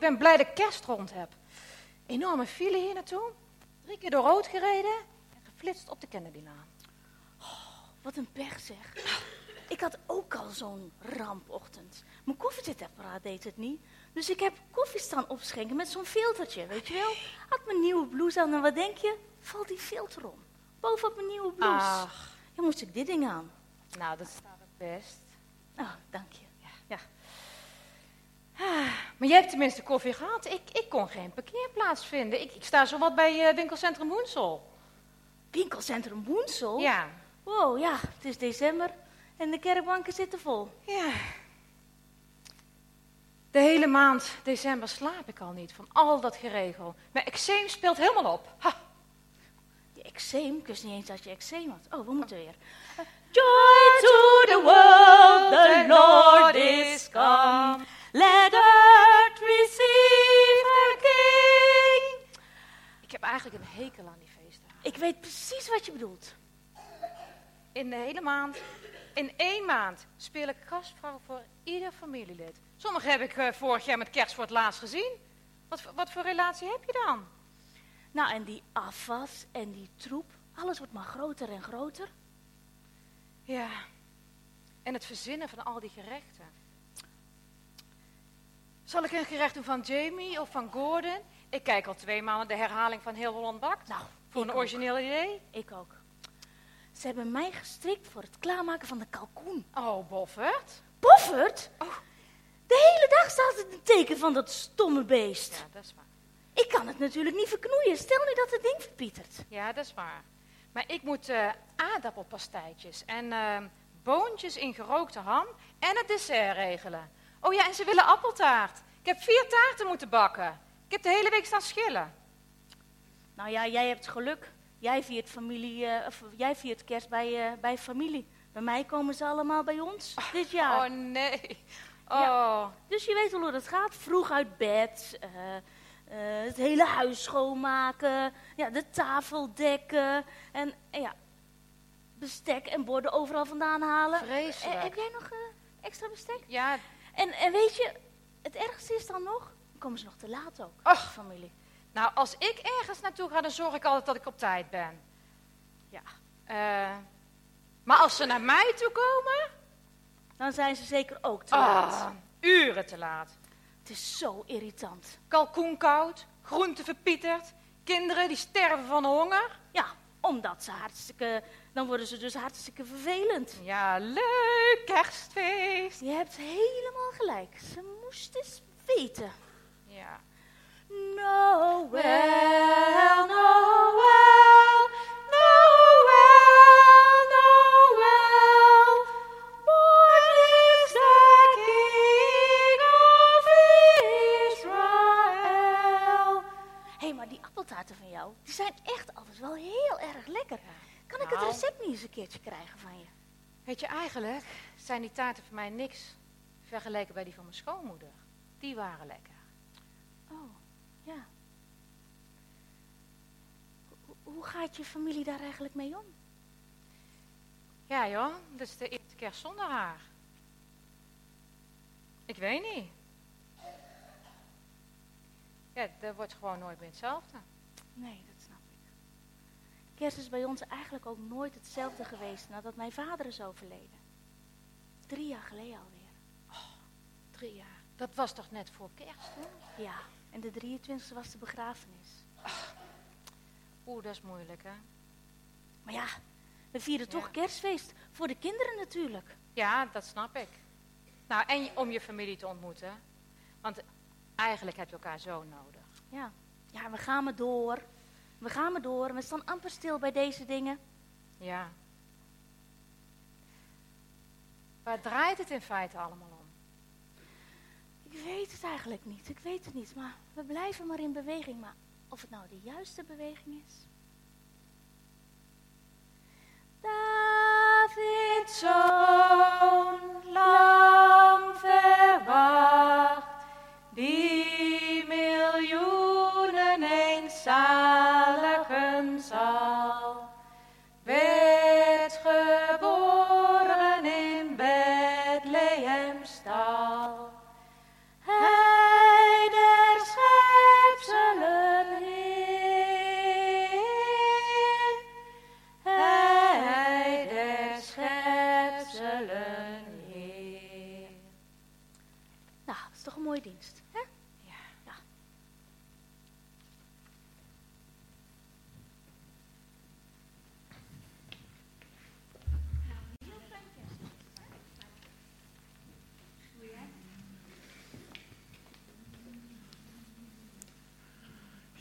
ik ben blij dat ik kerst rond heb. Enorme file hier naartoe. Drie keer door rood gereden. En geflitst op de Kennedylaan. Wat een pech zeg. Ik had ook al zo'n rampochtend. Mijn koffiezetapparaat deed het niet. Dus ik heb koffie staan opschenken met zo'n filtertje, weet je wel. Had mijn nieuwe blouse aan en wat denk je? Valt die filter om. Bovenop mijn nieuwe blouse. Ach, Ja, moest ik dit ding aan. nou dat staat het best. Oh, dank je. Maar jij hebt tenminste koffie gehad. Ik, ik kon geen parkeerplaats vinden. Ik, ik sta zo wat bij eh, winkelcentrum Woensel. Winkelcentrum Woensel? Ja. Wow, ja, het is december en de kerkbanken zitten vol. Ja. De hele maand december slaap ik al niet van al dat geregel. Mijn eczeem speelt helemaal op. Ha. Je eczeem, ik wist niet eens dat je eczeem had. Oh, we moeten weer. Joy to the world, the Lord is come. Eigenlijk een hekel aan die feestdagen. Ik weet precies wat je bedoelt. In de hele maand, in één maand, speel ik gastvrouw voor ieder familielid. Sommige heb ik eh, vorig jaar met kerst voor het laatst gezien. Wat, wat voor relatie heb je dan? Nou, en die afwas en die troep, alles wordt maar groter en groter. Ja. En het verzinnen van al die gerechten. Zal ik een gerecht doen van Jamie of van Gordon? Ik kijk al twee maanden de herhaling van Heel Holland Bakt. Nou, voor een ook. origineel idee. Ik ook. Ze hebben mij gestrikt voor het klaarmaken van de kalkoen. Oh, Boffert. Boffert? Oh. De hele dag staat het een teken van dat stomme beest. Ja, dat is waar. Ik kan het natuurlijk niet verknoeien. Stel nu dat het ding verpietert. Ja, dat is waar. Maar ik moet eh aardappelpastijtjes en eh, boontjes in gerookte ham en het dessert regelen. Oh ja, en ze willen appeltaart. Ik heb vier taarten moeten bakken. Ik heb de hele week staan schillen. Nou ja, jij hebt geluk. Jij viert, familie, eh, of, jij viert kerst bij, eh, bij familie. Bij mij komen ze allemaal bij ons dit jaar. Oh nee. Oh. Dus je weet al hoe dat gaat. Vroeg uit bed, eh, het hele huis schoonmaken, ja, de tafel dekken en ja, bestek en borden overal vandaan halen. Vreselijk. Heb jij nog extra bestek? Ja, En, en weet je, het ergste is dan nog, komen ze nog te laat ook, Ach. familie. nou als ik ergens naartoe ga, dan zorg ik altijd dat ik op tijd ben. Ja, Eh, maar als ze naar mij toe komen, dan zijn ze zeker ook te laat. ah, uren te laat. Het is zo irritant. Kalkoen koud, groente verpieterd, kinderen die sterven van honger. Ja, omdat ze hartstikke, dan worden ze dus hartstikke vervelend. Ja, leuk, kerstfeest. Je hebt helemaal gelijk. Ze moest eens weten. Ja. Noël, Noël, Noël, Noël. Born is the King of Israel. Hé, hey, maar die appeltaarten van jou, die zijn echt altijd wel heel erg lekker. Kan ik het Nou. recept niet eens een keertje krijgen van je? Weet je, eigenlijk zijn die taarten voor mij niks vergeleken bij die van mijn schoonmoeder. Die waren lekker. Oh, ja. Hoe- gaat je familie daar eigenlijk mee om? Ja joh, dit is de eerste kerst zonder haar. Ik weet niet. Ja, dat wordt gewoon nooit meer hetzelfde. Nee, dat snap ik. Kerst is bij ons eigenlijk ook nooit hetzelfde geweest nadat mijn vader is overleden. Drie jaar geleden alweer. Drie jaar. Dat was toch net voor kerst, hè? Ja, en de 23e was de begrafenis. Oeh, dat is moeilijk, hè? Maar ja, we vieren Ja. toch kerstfeest. Voor de kinderen natuurlijk. Ja, dat snap ik. Nou, en om je familie te ontmoeten. Want eigenlijk heb je elkaar zo nodig. Ja. ja, we gaan maar door. We gaan maar door. We staan amper stil bij deze dingen. Ja. Waar draait het in feite allemaal? Ik weet het eigenlijk niet. Ik weet het niet. Maar we blijven maar in beweging. Maar of het nou de juiste beweging is? David zoon, lang verwacht, die miljoenen eens zaligenzaal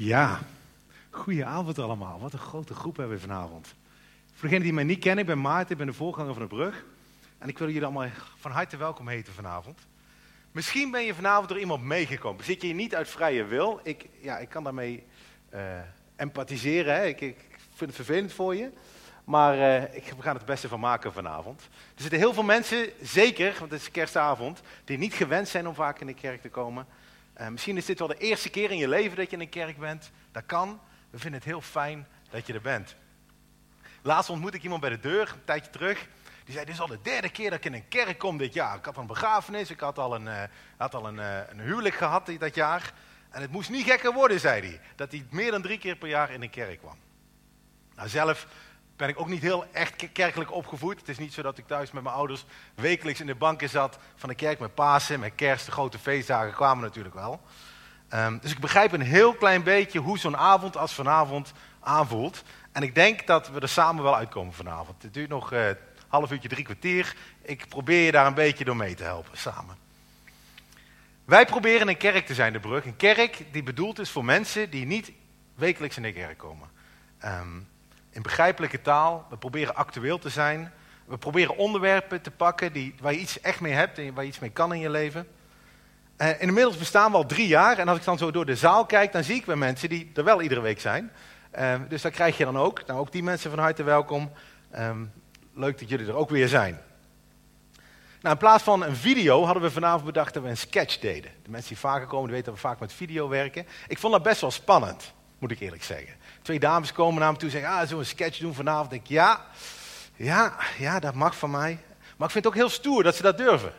Ja, goedenavond allemaal. Wat een grote groep hebben we vanavond. Voor degenen die mij niet kennen, ik ben Maarten, ik ben de voorganger van de brug. En ik wil jullie allemaal van harte welkom heten vanavond. Misschien ben je vanavond door iemand meegekomen. Zit je hier niet uit vrije wil? Ik, ja, ik kan daarmee eh, empathiseren. Hè? Ik, ik vind het vervelend voor je. Maar eh, ik, we gaan het beste van maken vanavond. Er zitten heel veel mensen, zeker, want het is kerstavond, die niet gewend zijn om vaak in de kerk te komen. Eh, misschien is dit wel de eerste keer in je leven dat je in een kerk bent. Dat kan. We vinden het heel fijn dat je er bent. Laatst ontmoette ik iemand bij de deur, een tijdje terug. Die zei, dit is al de derde keer dat ik in een kerk kom dit jaar. Ik had een begrafenis, ik had al een, eh, had al een, eh, een huwelijk gehad dat jaar. En het moest niet gekker worden, zei hij. Dat hij meer dan drie keer per jaar in een kerk kwam. Nou, zelf ben ik ook niet heel echt ke- kerkelijk opgevoed. Het is niet zo dat ik thuis met mijn ouders wekelijks in de banken zat van de kerk met Pasen, met kerst, de grote feestdagen kwamen natuurlijk wel. Ehm, dus ik begrijp een heel klein beetje hoe zo'n avond als vanavond aanvoelt. En ik denk dat we er samen wel uitkomen vanavond. Het duurt nog een half uurtje, drie kwartier. Ik probeer je daar een beetje door mee te helpen, samen. Wij proberen een kerk te zijn, de brug. Een kerk die bedoeld is voor mensen die niet wekelijks in de kerk komen. Ehm, in begrijpelijke taal. We proberen actueel te zijn. We proberen onderwerpen te pakken die, waar je iets echt mee hebt en waar je iets mee kan in je leven. Eh, inmiddels bestaan we al drie jaar. En als ik dan zo door de zaal kijk, dan zie ik weer mensen die er wel iedere week zijn. Eh, dus dat krijg je dan ook. Nou, ook die mensen van harte welkom. Ehm, leuk dat jullie er ook weer zijn. Nou, in plaats van een video hadden we vanavond bedacht dat we een sketch deden. De mensen die vaker komen, die weten dat we vaak met video werken. Ik vond dat best wel spannend, moet ik eerlijk zeggen. Twee dames komen naar me toe en zeggen, ah, zullen een sketch doen vanavond? Ik denk, ja, ja, ja, dat mag van mij. Maar ik vind het ook heel stoer dat ze dat durven.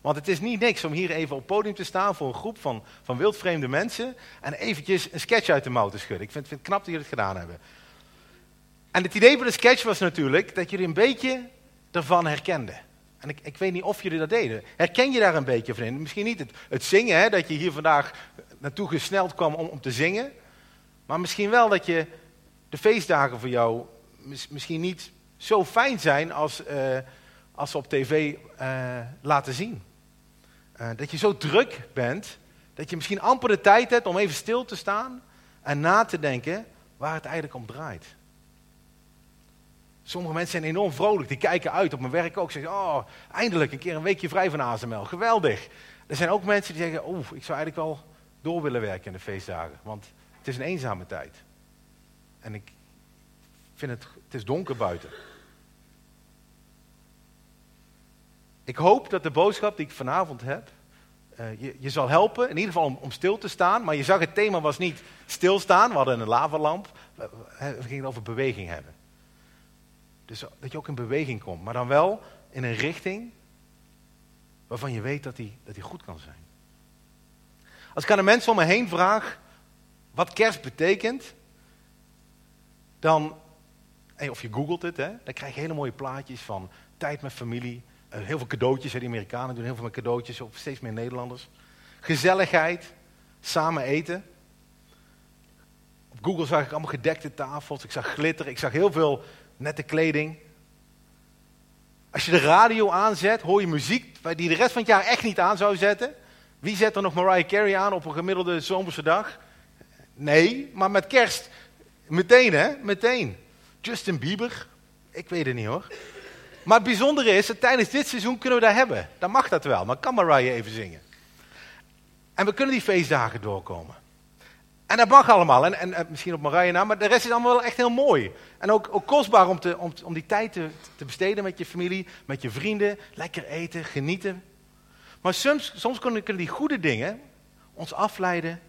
Want het is niet niks om hier even op podium te staan voor een groep van, van wildvreemde mensen en eventjes een sketch uit de mouw te schudden. Ik vind, vind het knap dat jullie het gedaan hebben. En het idee van de sketch was natuurlijk dat jullie een beetje ervan herkenden. En ik, ik weet niet of jullie dat deden. Herken je daar een beetje van in? Misschien niet het, het zingen, hè, dat je hier vandaag naartoe gesneld kwam om, om te zingen. Maar misschien wel dat je de feestdagen voor jou mis- misschien niet zo fijn zijn als, eh, als ze op tv eh, laten zien. Eh, dat je zo druk bent, dat je misschien amper de tijd hebt om even stil te staan en na te denken waar het eigenlijk om draait. Sommige mensen zijn enorm vrolijk, die kijken uit op mijn werk ook. Zeggen, oh, eindelijk een keer een weekje vrij van ASML, geweldig. Er zijn ook mensen die zeggen, oeh, ik zou eigenlijk wel door willen werken in de feestdagen. Want het is een eenzame tijd. En ik vind het, het is donker buiten. Ik hoop dat de boodschap die ik vanavond heb, eh, je, je zal helpen, in ieder geval om, stil te staan. Maar je zag, het thema was niet stilstaan, we hadden een lavalamp. We, we- gingen over beweging hebben. Dus dat je ook in beweging komt, maar dan wel in een richting waarvan je weet dat die, dat die goed kan zijn. Als ik aan de mensen om me heen vraag wat kerst betekent, dan, of je googelt het, hè, dan krijg je hele mooie plaatjes van tijd met familie, eh, heel veel cadeautjes, hè, die Amerikanen doen heel veel met cadeautjes, of steeds meer Nederlanders. Gezelligheid, samen eten. Op Google zag ik allemaal gedekte tafels, ik zag glitter, ik zag heel veel nette kleding. Als je de radio aanzet, hoor je muziek die de rest van het jaar echt niet aan zou zetten. Wie zet er nog Mariah Carey aan op een gemiddelde zomerse dag? Nee, maar met kerst, meteen hè, meteen. Justin Bieber, ik weet het niet hoor. Maar het bijzondere is, dat tijdens dit seizoen kunnen we dat hebben. Dan mag dat wel, maar kan Mariah even zingen. En we kunnen die feestdagen doorkomen. En dat mag allemaal. En, en, en misschien op Marije na, maar de rest is allemaal wel echt heel mooi. En ook, ook kostbaar om, te, om die tijd te, te besteden met je familie, met je vrienden. Lekker eten, genieten. Maar soms, soms kunnen, kunnen die goede dingen ons afleiden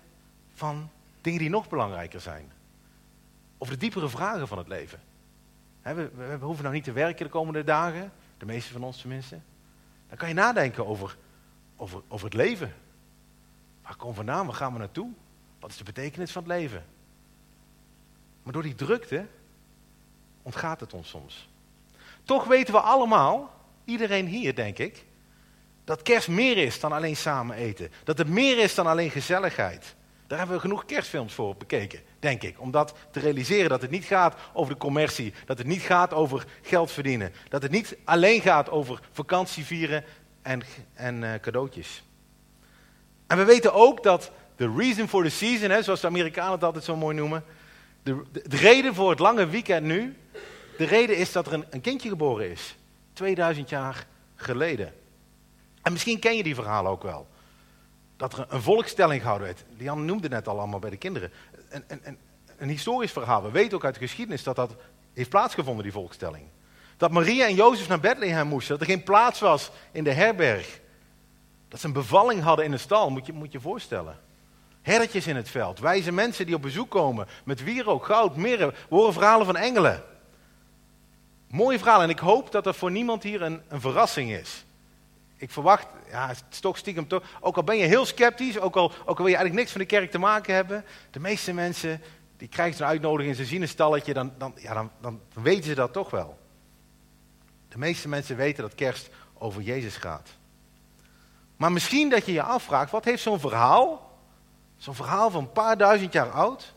van Dingen die nog belangrijker zijn. Over de diepere vragen van het leven. we, we, we, hoeven nou niet te werken de komende dagen, de meeste van ons tenminste. Dan kan je nadenken over, over, over het leven. Waar komen we vandaan? Waar gaan we naartoe? Wat is de betekenis van het leven? Maar door die drukte ontgaat het ons soms. Toch weten we allemaal, iedereen hier denk ik, dat kerst meer is dan alleen samen eten. Dat het meer is dan alleen gezelligheid. Daar hebben we genoeg kerstfilms voor bekeken, denk ik. Om dat te realiseren dat het niet gaat over de commercie. Dat het niet gaat over geld verdienen. Dat het niet alleen gaat over vakantie vieren en, en uh, cadeautjes. En we weten ook dat de reason for the season, zoals de Amerikanen het altijd zo mooi noemen. De, de, de, reden voor het lange weekend nu. De reden is dat er een, een kindje geboren is. 2000 jaar geleden. En misschien ken je die verhalen ook wel. Dat er een volkstelling gehouden werd. Lian noemde net al allemaal bij de kinderen. Een, een, een, een historisch verhaal. We weten ook uit de geschiedenis dat dat heeft plaatsgevonden, die volkstelling. Dat Maria en Jozef naar Bethlehem moesten. Dat er geen plaats was in de herberg. Dat ze een bevalling hadden in de stal, moet je moet je voorstellen. Herretjes in het veld, wijze mensen die op bezoek komen met wierook, goud, mirre. We horen verhalen van engelen. Mooie verhalen en ik hoop dat er voor niemand hier een, een verrassing is ik verwacht, ja, het is toch stiekem toch, ook al ben je heel sceptisch, ook al, ook al wil je eigenlijk niks van de kerk te maken hebben, de meeste mensen, die krijgen zo'n uitnodiging, ze zien een stalletje, dan, dan, ja, dan, dan weten ze dat toch wel. De meeste mensen weten dat kerst over Jezus gaat. Maar misschien dat je je afvraagt, wat heeft zo'n verhaal, zo'n verhaal van een paar duizend jaar oud,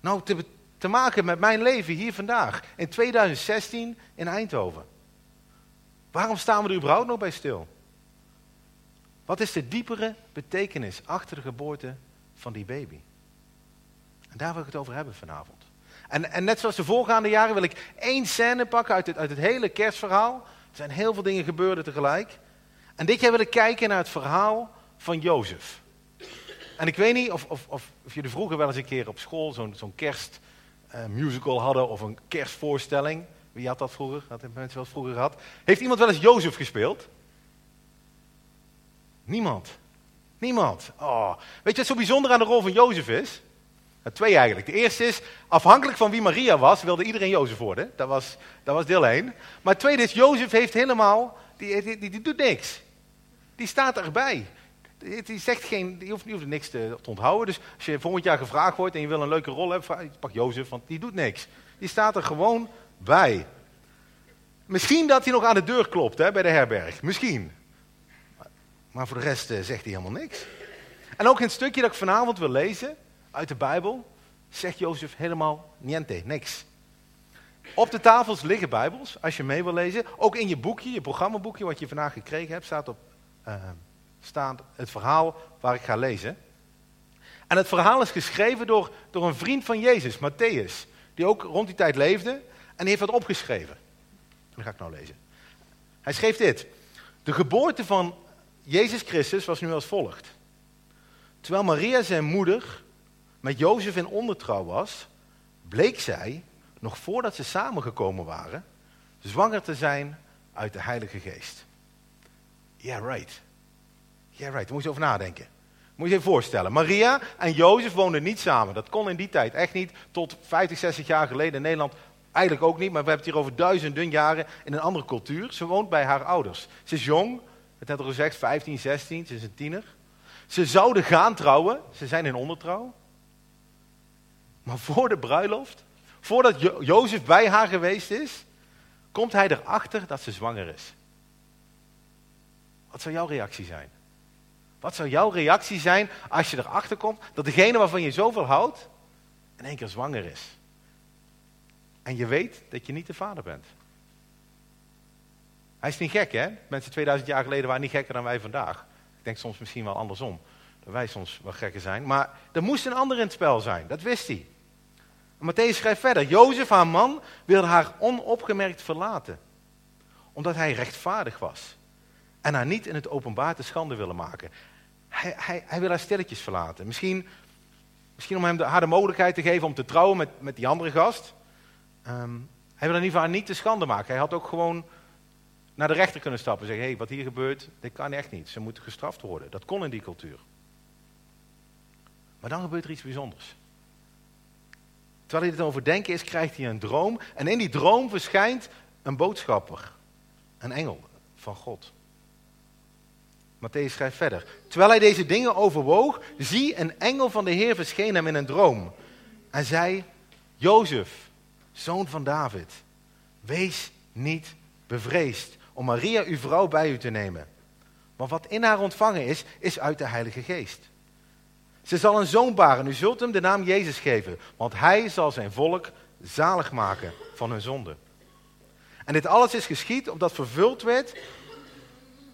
nou te, te maken met mijn leven hier vandaag, in 2016 in Eindhoven? Waarom staan we er überhaupt nog bij stil? Wat is de diepere betekenis achter de geboorte van die baby? En daar wil ik het over hebben vanavond. En, en net zoals de voorgaande jaren wil ik één scène pakken uit het, uit het hele kerstverhaal. Er zijn heel veel dingen gebeurd tegelijk. En dit jaar wil ik kijken naar het verhaal van Jozef. En ik weet niet of, of, of, of jullie vroeger wel eens een keer op school zo'n kerstmusical uh, hadden of een kerstvoorstelling. Wie had dat vroeger? Had mensen wel vroeger gehad? Heeft iemand wel eens Jozef gespeeld? Niemand. Niemand. Oh. Weet je wat zo bijzonder aan de rol van Jozef is? Twee eigenlijk. De eerste is, afhankelijk van wie Maria was, wilde iedereen Jozef worden. Dat was, dat was deel 1. Maar het tweede is, Jozef heeft helemaal, die, die, die, doet niks. Die staat erbij. Die, die zegt geen, die hoeft, die hoeft niks te, te, onthouden. Dus als je volgend jaar gevraagd wordt en je wil een leuke rol hebben, pak Jozef, want die doet niks. Die staat er gewoon bij. Misschien dat hij nog aan de deur klopt hè, bij de herberg. Misschien. Maar voor de rest uh, zegt hij helemaal niks. En ook in het stukje dat ik vanavond wil lezen uit de Bijbel, zegt Jozef helemaal niente, niks. Op de tafels liggen Bijbels, als je mee wil lezen. Ook in je boekje, je programmaboekje wat je vandaag gekregen hebt, staat, op, uh, staat het verhaal waar ik ga lezen. En het verhaal is geschreven door, door een vriend van Jezus, Matthäus, die ook rond die tijd leefde en die heeft wat opgeschreven. Dat ga ik nou lezen. Hij schreef dit. De geboorte van Jezus Christus was nu als volgt. Terwijl Maria zijn moeder met Jozef in ondertrouw was, bleek zij, nog voordat ze samengekomen waren, zwanger te zijn uit de Heilige Geest. Yeah, right. Yeah, right. Daar moet je over nadenken. Moet je je voorstellen. Maria en Jozef woonden niet samen. Dat kon in die tijd echt niet. Tot 50, 60 jaar geleden in Nederland eigenlijk ook niet. Maar we hebben het hier over duizenden jaren in een andere cultuur. Ze woont bij haar ouders. Ze is jong, het had al gezegd, 15, 16, ze is een tiener. Ze zouden gaan trouwen, ze zijn in ondertrouw. Maar voor de bruiloft, voordat jo Jozef bij haar geweest is, komt hij erachter dat ze zwanger is. Wat zou jouw reactie zijn? Wat zou jouw reactie zijn als je erachter komt dat degene waarvan je zoveel houdt, in één keer zwanger is? En je weet dat je niet de vader bent. Hij is niet gek, hè? Mensen 2000 jaar geleden waren niet gekker dan wij vandaag. Ik denk soms misschien wel andersom. Dat wij soms wel gekker zijn. Maar er moest een ander in het spel zijn. Dat wist hij. En Matthäus schrijft verder. Jozef, haar man, wilde haar onopgemerkt verlaten. Omdat hij rechtvaardig was. En haar niet in het openbaar te schande willen maken. Hij, hij, hij wil haar stilletjes verlaten. Misschien, misschien om hem de, haar de mogelijkheid te geven om te trouwen met, met die andere gast. Um, hij wil in ieder geval haar niet te schande maken. Hij had ook gewoon naar de rechter kunnen stappen en zeggen: hé, hey, wat hier gebeurt, dit kan echt niet. Ze moeten gestraft worden. Dat kon in die cultuur. Maar dan gebeurt er iets bijzonders. terwijl hij het overdenken is, krijgt hij een droom. En in die droom verschijnt een boodschapper, een engel van God. Matthäus schrijft verder. Terwijl hij deze dingen overwoog, zie een engel van de Heer verscheen hem in een droom. En zei, Jozef, zoon van David, wees niet bevreesd om Maria uw vrouw bij u te nemen. Want wat in haar ontvangen is, is uit de Heilige Geest. Ze zal een zoon baren, u zult hem de naam Jezus geven, want hij zal zijn volk zalig maken van hun zonde. En dit alles is geschied opdat vervuld werd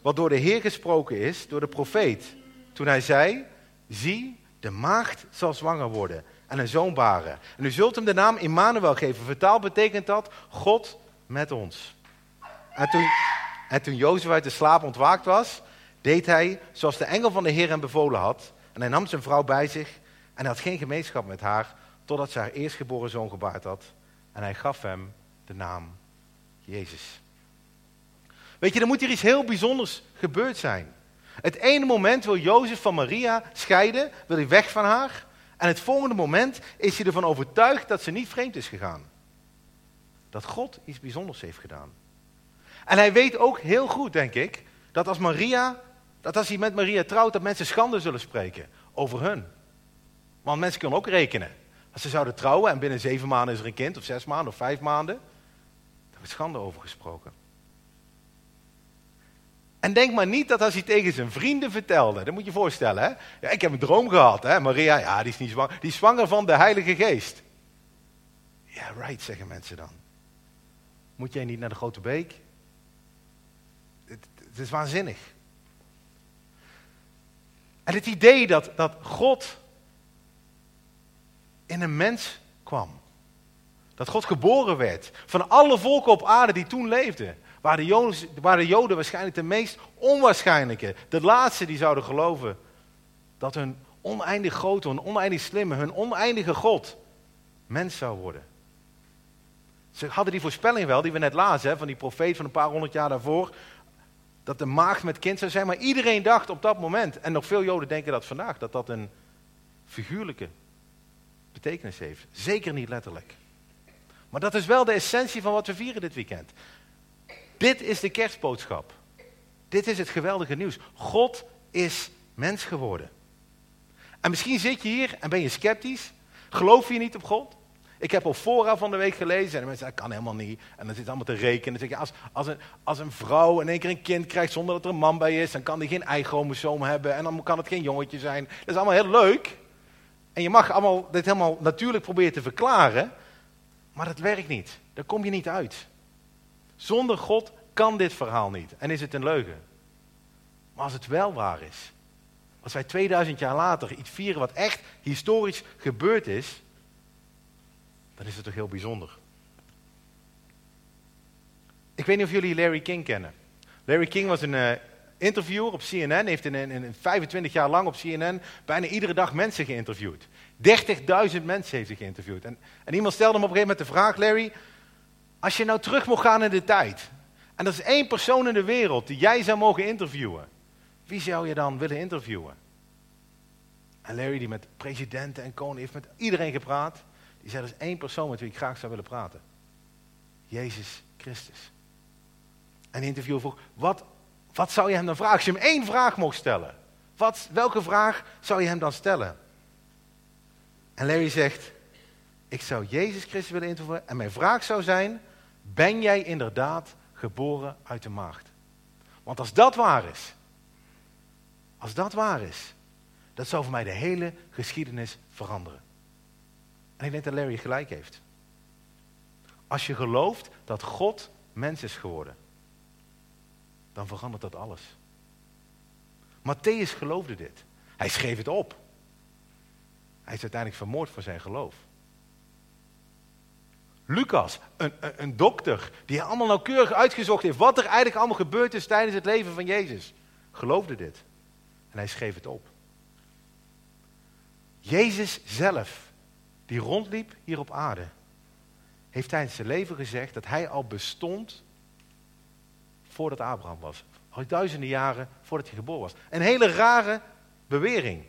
wat door de Heer gesproken is, door de profeet. Toen hij zei, zie, de maagd zal zwanger worden en een zoon baren. En u zult hem de naam Immanuel geven. Vertaald betekent dat God met ons. En toen, en toen Jozef uit de slaap ontwaakt was, deed hij zoals de engel van de Heer hem bevolen had. En hij nam zijn vrouw bij zich en hij had geen gemeenschap met haar, totdat ze haar eerstgeboren zoon gebaard had. En hij gaf hem de naam Jezus. Weet je, er moet hier iets heel bijzonders gebeurd zijn. Het ene moment wil Jozef van Maria scheiden, wil hij weg van haar. En het volgende moment is hij ervan overtuigd dat ze niet vreemd is gegaan. Dat God iets bijzonders heeft gedaan. En hij weet ook heel goed, denk ik, dat als Maria, dat als hij met Maria trouwt, dat mensen schande zullen spreken over hun. Want mensen kunnen ook rekenen. Als ze zouden trouwen en binnen zeven maanden is er een kind, of zes maanden, of vijf maanden, daar wordt schande over gesproken. En denk maar niet dat als hij tegen zijn vrienden vertelde, dat moet je je voorstellen, hè? Ja, ik heb een droom gehad, hè? Maria, ja, die is niet zwanger, die is zwanger van de Heilige Geest. Ja, right, zeggen mensen dan. Moet jij niet naar de Grote Beek? Het, is waanzinnig. En het idee dat, dat God in een mens kwam. Dat God geboren werd. Van alle volken op aarde die toen leefden. Waren de, Joden, waren de Joden waarschijnlijk de meest onwaarschijnlijke. De laatste die zouden geloven dat hun oneindig grote, hun oneindig slimme, hun oneindige God mens zou worden. Ze hadden die voorspelling wel, die we net lazen, van die profeet van een paar honderd jaar daarvoor. Dat de maagd met kind zou zijn, maar iedereen dacht op dat moment, en nog veel Joden denken dat vandaag, dat dat een figuurlijke betekenis heeft. Zeker niet letterlijk. Maar dat is wel de essentie van wat we vieren dit weekend. Dit is de kerstboodschap. Dit is het geweldige nieuws. God is mens geworden. En misschien zit je hier en ben je sceptisch. Geloof je niet op God? Ik heb al fora van de week gelezen en de mensen zeggen, dat kan helemaal niet. En dan zit allemaal te rekenen. Zeg je, als, als, een, als een vrouw in één keer een kind krijgt zonder dat er een man bij is, dan kan die geen eichromosoom hebben en dan kan het geen jongetje zijn. Dat is allemaal heel leuk. En je mag allemaal dit helemaal natuurlijk proberen te verklaren, maar dat werkt niet. Daar kom je niet uit. Zonder God kan dit verhaal niet en is het een leugen. Maar als het wel waar is, als wij 2000 jaar later iets vieren wat echt historisch gebeurd is, dan is het toch heel bijzonder. Ik weet niet of jullie Larry King kennen. Larry King was een uh, interviewer op CNN, heeft in, in, in, 25 jaar lang op CNN bijna iedere dag mensen geïnterviewd. 30.000 mensen heeft hij geïnterviewd. En, iemand stelde hem op een gegeven moment de vraag, Larry, als je nou terug mocht gaan in de tijd, en er is één persoon in de wereld die jij zou mogen interviewen, wie zou je dan willen interviewen? En Larry, die met presidenten en koningen heeft met iedereen gepraat, die zei, er is één persoon met wie ik graag zou willen praten. Jezus Christus. En de interviewer vroeg, wat, wat zou je hem dan vragen? Als je hem één vraag mocht stellen, wat, welke vraag zou je hem dan stellen? En Larry zegt, ik zou Jezus Christus willen interviewen en mijn vraag zou zijn, ben jij inderdaad geboren uit de maagd? Want als dat waar is, als dat waar is, dat zou voor mij de hele geschiedenis veranderen. En ik denk dat Larry gelijk heeft. Als je gelooft dat God mens is geworden, dan verandert dat alles. Matthäus geloofde dit. Hij schreef het op. Hij is uiteindelijk vermoord voor zijn geloof. Lucas, een, een, een, dokter, die allemaal nauwkeurig uitgezocht heeft wat er eigenlijk allemaal gebeurd is tijdens het leven van Jezus, geloofde dit. En hij schreef het op. Jezus zelf, die rondliep hier op aarde, heeft tijdens zijn leven gezegd dat hij al bestond voordat Abraham was. Al duizenden jaren voordat hij geboren was. Een hele rare bewering.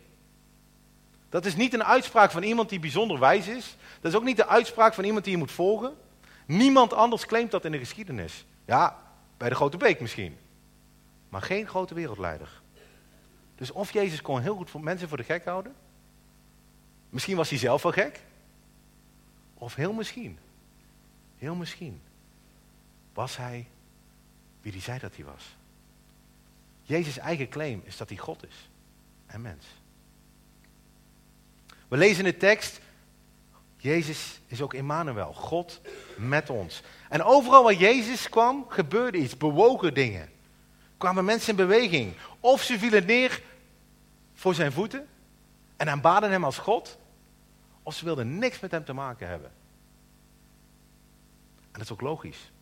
Dat is niet een uitspraak van iemand die bijzonder wijs is. Dat is ook niet de uitspraak van iemand die je moet volgen. Niemand anders claimt dat in de geschiedenis. Ja, bij de Grote Beek misschien. Maar geen grote wereldleider. Dus of Jezus kon heel goed mensen voor de gek houden. Misschien was hij zelf wel gek. Of heel misschien, heel misschien, was hij wie hij zei dat hij was. Jezus' eigen claim is dat hij God is en mens. We lezen in de tekst, Jezus is ook Immanuel, God met ons. En overal waar Jezus kwam, gebeurde iets, bewogen dingen. Kwamen mensen in beweging. Of ze vielen neer voor zijn voeten en aanbaden hem als God, of ze wilden niks met hem te maken hebben. En dat is ook logisch.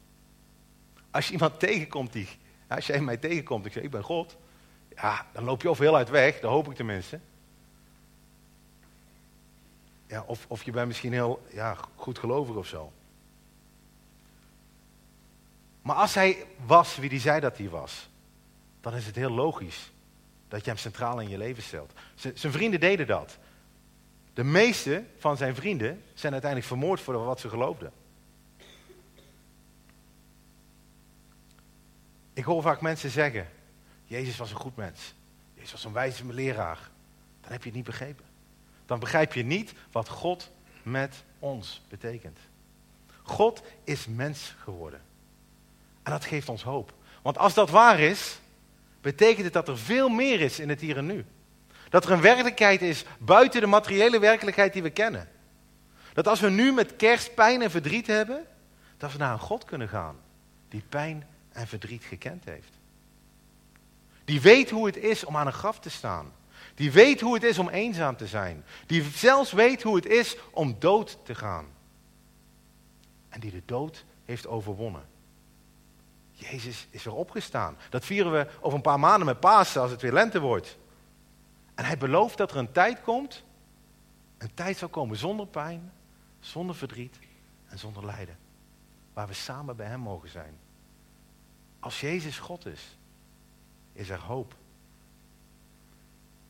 Als je iemand tegenkomt die, als jij mij tegenkomt, ik zeg ik ben God, ja, dan loop je of heel uit weg, dat hoop ik tenminste. Ja, of, of je bent misschien heel ja, goed gelovig of zo. Maar als hij was wie hij zei dat hij was, dan is het heel logisch dat je hem centraal in je leven stelt. zijn vrienden deden dat. De meeste van zijn vrienden zijn uiteindelijk vermoord voor wat ze geloofden. Ik hoor vaak mensen zeggen, Jezus was een goed mens. Jezus was een wijze leraar. Dan heb je het niet begrepen. Dan begrijp je niet wat God met ons betekent. God is mens geworden. En dat geeft ons hoop. Want als dat waar is, betekent het dat er veel meer is in het hier en nu. Dat er een werkelijkheid is buiten de materiële werkelijkheid die we kennen. Dat als we nu met kerst pijn en verdriet hebben, dat we naar een God kunnen gaan die pijn en verdriet gekend heeft. Die weet hoe het is om aan een graf te staan. Die weet hoe het is om eenzaam te zijn. Die zelfs weet hoe het is om dood te gaan. En die de dood heeft overwonnen. Jezus is weer opgestaan. Dat vieren we over een paar maanden met Pasen als het weer lente wordt. En hij belooft dat er een tijd komt, een tijd zal komen zonder pijn, zonder verdriet en zonder lijden. Waar we samen bij hem mogen zijn. Als Jezus God is, is er hoop.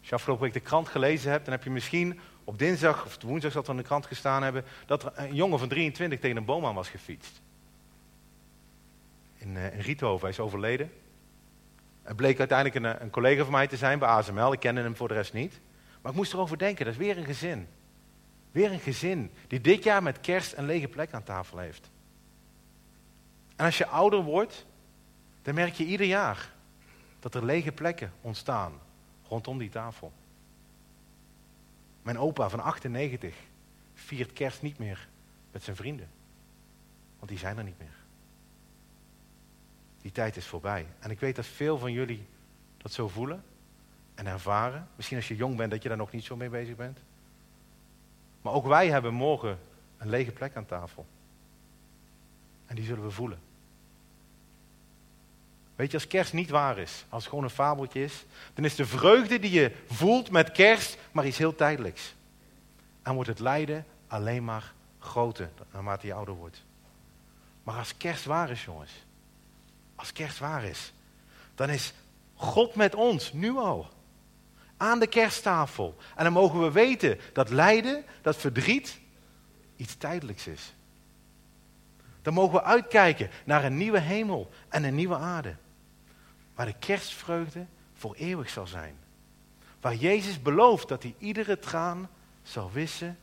Als je afgelopen week de krant gelezen hebt, dan heb je misschien op dinsdag of woensdag dat we in de krant gestaan hebben, dat er een jongen van 23 tegen een boom aan was gefietst. In, uh, in Riethoven, hij is overleden. Het bleek uiteindelijk een, een, collega van mij te zijn bij ASML. Ik kende hem voor de rest niet. Maar ik moest erover denken, dat is weer een gezin. Weer een gezin die dit jaar met kerst een lege plek aan tafel heeft. En als je ouder wordt, dan merk je ieder jaar dat er lege plekken ontstaan rondom die tafel. Mijn opa van 98 viert kerst niet meer met zijn vrienden. Want die zijn er niet meer. Die tijd is voorbij. En ik weet dat veel van jullie dat zo voelen en ervaren. Misschien als je jong bent dat je daar nog niet zo mee bezig bent. Maar ook wij hebben morgen een lege plek aan tafel. En die zullen we voelen. Weet je, als kerst niet waar is, als het gewoon een fabeltje is, dan is de vreugde die je voelt met kerst maar iets heel tijdelijks. En wordt het lijden alleen maar groter naarmate je ouder wordt. Maar als kerst waar is, jongens, als kerst waar is, dan is God met ons, nu al. Aan de kersttafel. En dan mogen we weten dat lijden, dat verdriet, iets tijdelijks is. Dan mogen we uitkijken naar een nieuwe hemel en een nieuwe aarde. Waar de kerstvreugde voor eeuwig zal zijn. Waar Jezus belooft dat hij iedere traan zal wissen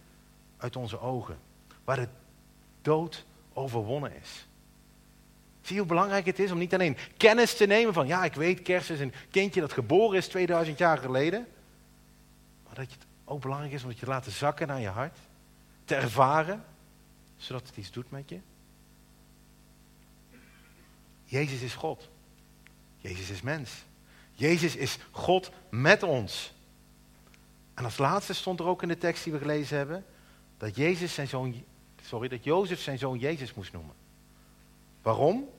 uit onze ogen. Waar de dood overwonnen is. Zie je hoe belangrijk het is om niet alleen kennis te nemen van, ja, ik weet, kerst is een kindje dat geboren is 2000 jaar geleden. Maar dat het ook belangrijk is om het je te laten zakken naar je hart. Te ervaren, zodat het iets doet met je. Jezus is God. Jezus is mens. Jezus is God met ons. En als laatste stond er ook in de tekst die we gelezen hebben, dat, Jezus zijn zoon, sorry, dat Jozef zijn zoon Jezus moest noemen. Waarom?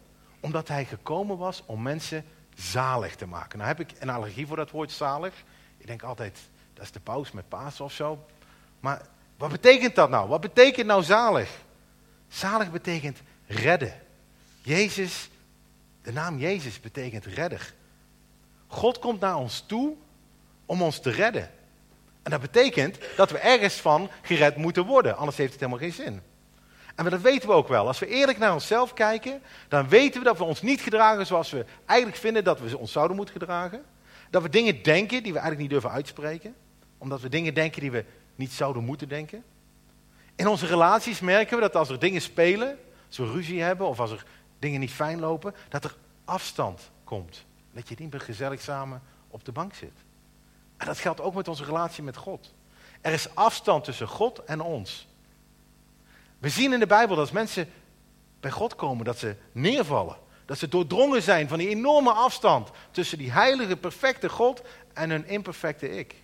Omdat hij gekomen was om mensen zalig te maken. Nou heb ik een allergie voor dat woord zalig. Ik denk altijd, dat is de paus met paas of zo. Maar wat betekent dat nou? Wat betekent nou zalig? Zalig betekent redden. Jezus, de naam Jezus betekent redder. God komt naar ons toe om ons te redden. En dat betekent dat we ergens van gered moeten worden, anders heeft het helemaal geen zin. En dat weten we ook wel. Als we eerlijk naar onszelf kijken, dan weten we dat we ons niet gedragen zoals we eigenlijk vinden dat we ons zouden moeten gedragen. Dat we dingen denken die we eigenlijk niet durven uitspreken, omdat we dingen denken die we niet zouden moeten denken. In onze relaties merken we dat als er dingen spelen, als we ruzie hebben of als er dingen niet fijn lopen, dat er afstand komt. Dat je niet meer gezellig samen op de bank zit. En dat geldt ook met onze relatie met God. Er is afstand tussen God en ons. We zien in de Bijbel dat als mensen bij God komen, dat ze neervallen. Dat ze doordrongen zijn van die enorme afstand tussen die heilige, perfecte God en hun imperfecte ik.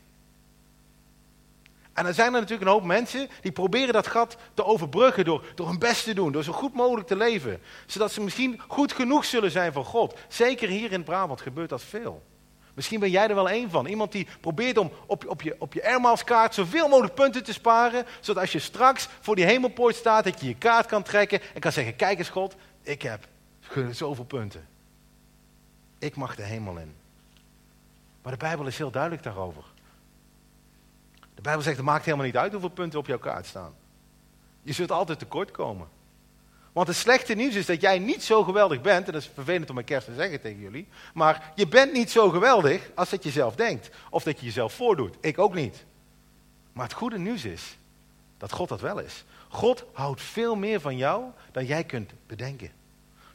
En dan zijn er natuurlijk een hoop mensen die proberen dat gat te overbruggen door, door hun best te doen, door zo goed mogelijk te leven. Zodat ze misschien goed genoeg zullen zijn voor God. Zeker hier in Brabant gebeurt dat veel. Misschien ben jij er wel één van. Iemand die probeert om op, op je, op je zoveel mogelijk punten te sparen. Zodat als je straks voor die hemelpoort staat, dat je je kaart kan trekken en kan zeggen, kijk eens God, ik heb zoveel punten. Ik mag de hemel in. Maar de Bijbel is heel duidelijk daarover. De Bijbel zegt, het maakt helemaal niet uit hoeveel punten op jouw kaart staan. Je zult altijd tekort komen. Want het slechte nieuws is dat jij niet zo geweldig bent, en dat is vervelend om mijn kerst te zeggen tegen jullie, maar je bent niet zo geweldig als dat je zelf denkt. Of dat je jezelf voordoet. Ik ook niet. Maar het goede nieuws is dat God dat wel is. God houdt veel meer van jou dan jij kunt bedenken.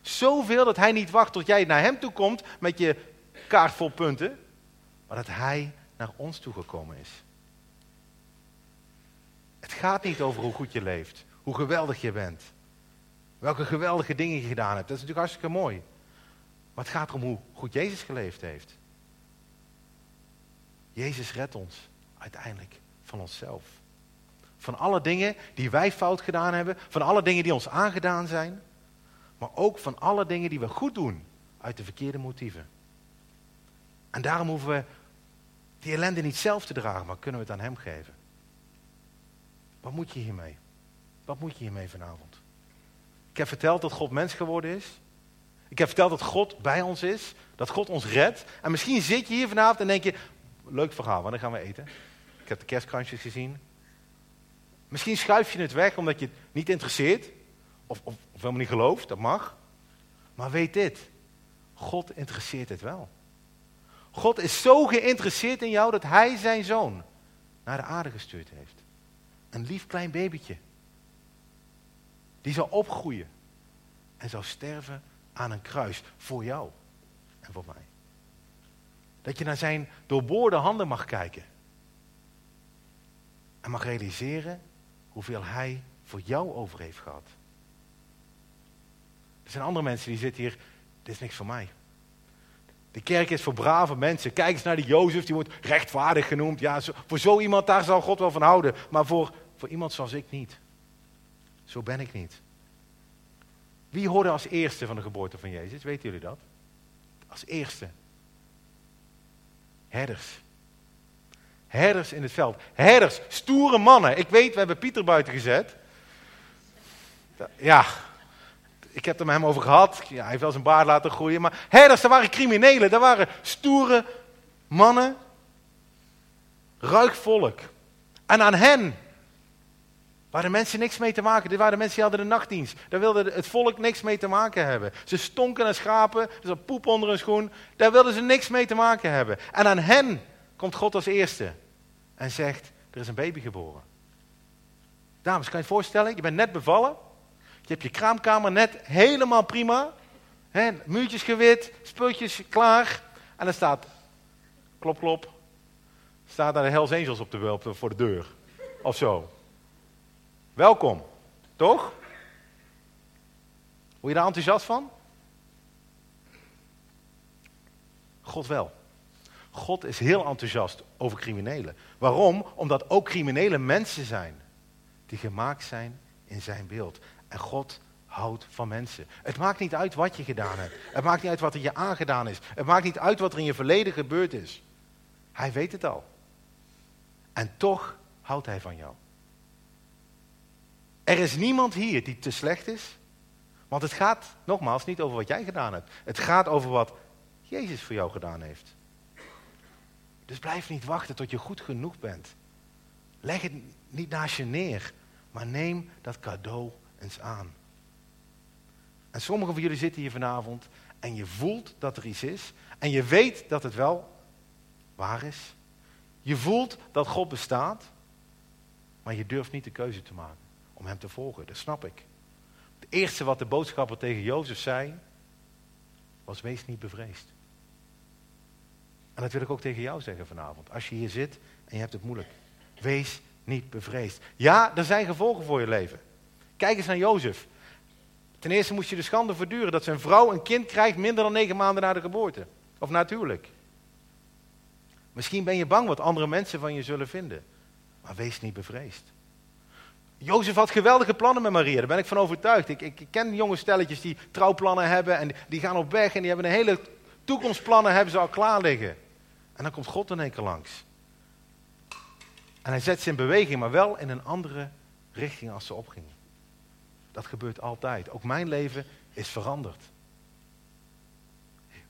Zoveel dat hij niet wacht tot jij naar hem toe komt met je kaart vol punten, maar dat hij naar ons toe gekomen is. Het gaat niet over hoe goed je leeft, hoe geweldig je bent. Welke geweldige dingen je gedaan hebt. Dat is natuurlijk hartstikke mooi. Maar het gaat erom hoe goed Jezus geleefd heeft. Jezus redt ons uiteindelijk van onszelf. Van alle dingen die wij fout gedaan hebben. Van alle dingen die ons aangedaan zijn. Maar ook van alle dingen die we goed doen uit de verkeerde motieven. En daarom hoeven we die ellende niet zelf te dragen, maar kunnen we het aan Hem geven. Wat moet je hiermee? Wat moet je hiermee vanavond? Ik heb verteld dat God mens geworden is. Ik heb verteld dat God bij ons is. Dat God ons redt. En misschien zit je hier vanavond en denk je, leuk verhaal, wanneer gaan we eten? Ik heb de kerstkransjes gezien. Misschien schuif je het weg omdat je het niet interesseert. Of, of, of helemaal niet gelooft, dat mag. Maar weet dit, God interesseert het wel. God is zo geïnteresseerd in jou dat hij zijn zoon naar de aarde gestuurd heeft. Een lief klein babytje. Die zou opgroeien en zou sterven aan een kruis voor jou en voor mij. Dat je naar zijn doorboorde handen mag kijken. En mag realiseren hoeveel hij voor jou over heeft gehad. Er zijn andere mensen die zitten hier, dit is niks voor mij. De kerk is voor brave mensen. Kijk eens naar die Jozef, die wordt rechtvaardig genoemd. Ja, voor zo iemand daar zal God wel van houden. Maar voor, voor iemand zoals ik niet. Zo ben ik niet. Wie hoorde als eerste van de geboorte van Jezus? Weten jullie dat? Als eerste. Herders. Herders in het veld. Herders, stoere mannen. Ik weet, we hebben Pieter buiten gezet. Ja, ik heb het er met hem over gehad. Ja, hij heeft wel zijn baard laten groeien. Maar herders, dat waren criminelen. Dat waren stoere mannen. Ruik volk. En aan hen Waar de mensen niks mee te maken. Dit waren mensen die hadden de nachtdienst. Daar wilde het volk niks mee te maken hebben. Ze stonken naar schapen. Er zat poep onder hun schoen. Daar wilden ze niks mee te maken hebben. En aan hen komt God als eerste. En zegt, er is een baby geboren. Dames, kan je je voorstellen? Je bent net bevallen. Je hebt je kraamkamer net helemaal prima. Muurtjes gewit, spultjes klaar. En er staat, klop klop, staat daar de Hells Angels op de, op voor de deur. Of zo. Welkom, toch? Word je daar enthousiast van? God wel. God is heel enthousiast over criminelen. Waarom? Omdat ook criminelen mensen zijn die gemaakt zijn in zijn beeld. En God houdt van mensen. Het maakt niet uit wat je gedaan hebt. Het maakt niet uit wat er je aangedaan is. Het maakt niet uit wat er in je verleden gebeurd is. Hij weet het al. En toch houdt hij van jou. Er is niemand hier die te slecht is. Want het gaat nogmaals niet over wat jij gedaan hebt. Het gaat over wat Jezus voor jou gedaan heeft. Dus blijf niet wachten tot je goed genoeg bent. Leg het niet naast je neer, maar neem dat cadeau eens aan. En sommigen van jullie zitten hier vanavond en je voelt dat er iets is en je weet dat het wel waar is. Je voelt dat God bestaat, maar je durft niet de keuze te maken om hem te volgen. Dat snap ik. Het eerste wat de boodschapper tegen Jozef zei, was wees niet bevreesd. En dat wil ik ook tegen jou zeggen vanavond. Als je hier zit en je hebt het moeilijk. Wees niet bevreesd. Ja, er zijn gevolgen voor je leven. Kijk eens naar Jozef. Ten eerste moest je de schande verduren dat zijn vrouw een kind krijgt minder dan negen maanden na de geboorte. Of natuurlijk. Misschien ben je bang wat andere mensen van je zullen vinden. Maar wees niet bevreesd. Jozef had geweldige plannen met Maria, daar ben ik van overtuigd. Ik, ik, ken jonge stelletjes die trouwplannen hebben en die gaan op weg en die hebben een hele toekomstplannen hebben ze al klaar liggen. En dan komt God in één keer langs. En hij zet ze in beweging, maar wel in een andere richting als ze opgingen. Dat gebeurt altijd. Ook mijn leven is veranderd.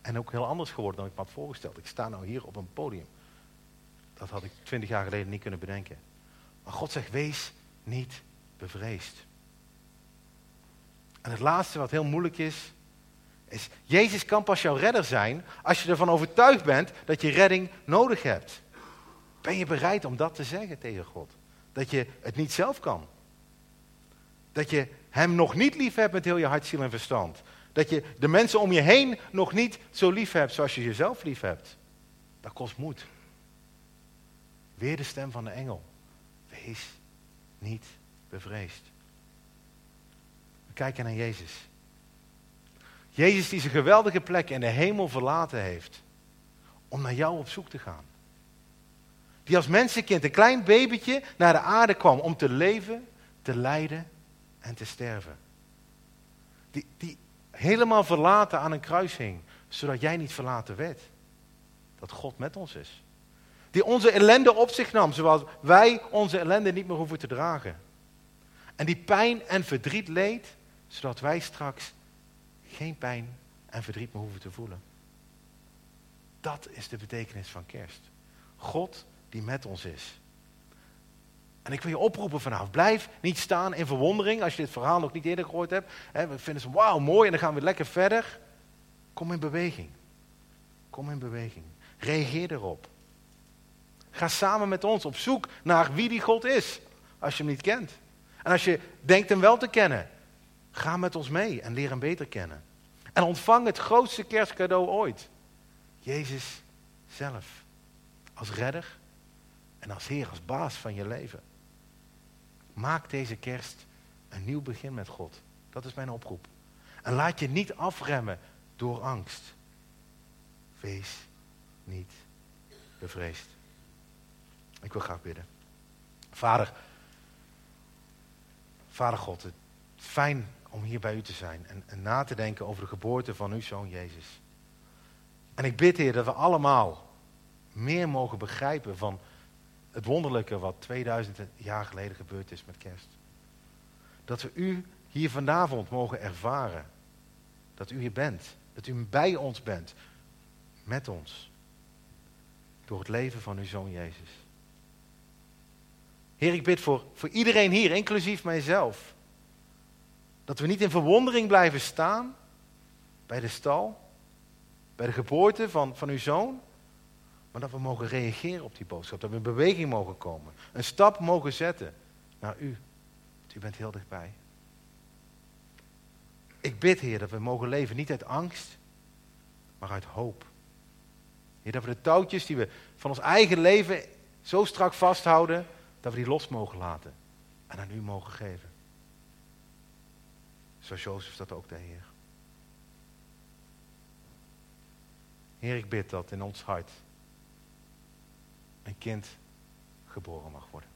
En ook heel anders geworden dan ik me had voorgesteld. Ik sta nou hier op een podium. Dat had ik twintig jaar geleden niet kunnen bedenken. Maar God zegt, wees niet bevreesd. En het laatste wat heel moeilijk is, is Jezus kan pas jouw redder zijn als je ervan overtuigd bent dat je redding nodig hebt. Ben je bereid om dat te zeggen tegen God? Dat je het niet zelf kan. Dat je hem nog niet lief hebt met heel je hart, ziel en verstand. Dat je de mensen om je heen nog niet zo lief hebt zoals je jezelf lief hebt. Dat kost moed. Weer de stem van de engel. Wees niet bevreesd. We kijken naar Jezus. Jezus die zijn geweldige plek in de hemel verlaten heeft. Om naar jou op zoek te gaan. Die als mensenkind, een klein babytje, naar de aarde kwam om te leven, te lijden en te sterven. Die, die helemaal verlaten aan een kruis hing, zodat jij niet verlaten werd. Dat God met ons is. Die onze ellende op zich nam, zoals wij onze ellende niet meer hoeven te dragen. En die pijn en verdriet leed, zodat wij straks geen pijn en verdriet meer hoeven te voelen. Dat is de betekenis van kerst. God die met ons is. En ik wil je oproepen vanavond. Blijf niet staan in verwondering als je dit verhaal nog niet eerder gehoord hebt. we vinden het wauw, mooi en dan gaan we lekker verder. Kom in beweging. Kom in beweging. Reageer erop. Ga samen met ons op zoek naar wie die God is, als je hem niet kent. En als je denkt hem wel te kennen, ga met ons mee en leer hem beter kennen. En ontvang het grootste kerstcadeau ooit. Jezus zelf. Als redder en als Heer, als baas van je leven. Maak deze kerst een nieuw begin met God. Dat is mijn oproep. En laat je niet afremmen door angst. Wees niet bevreesd. Ik wil graag bidden. Vader, Vader God, het fijn om hier bij u te zijn en, en na te denken over de geboorte van uw zoon Jezus. En ik bid, Heer, dat we allemaal meer mogen begrijpen van het wonderlijke wat 2000 jaar geleden gebeurd is met kerst. Dat we u hier vanavond mogen ervaren. Dat u hier bent. Dat u bij ons bent. Met ons. Door het leven van uw zoon Jezus. Heer, ik bid voor, voor iedereen hier, inclusief mijzelf. Dat we niet in verwondering blijven staan bij de stal, bij de geboorte van, van uw zoon, maar dat we mogen reageren op die boodschap. Dat we in beweging mogen komen. Een stap mogen zetten naar u. Want u bent heel dichtbij. Ik bid, Heer, dat we mogen leven niet uit angst, maar uit hoop. Heer, dat we de touwtjes die we van ons eigen leven zo strak vasthouden, dat we die los mogen laten en aan u mogen geven. Zoals Jozef dat ook deed, Heer. Heer, ik bid dat in ons hart een kind geboren mag worden.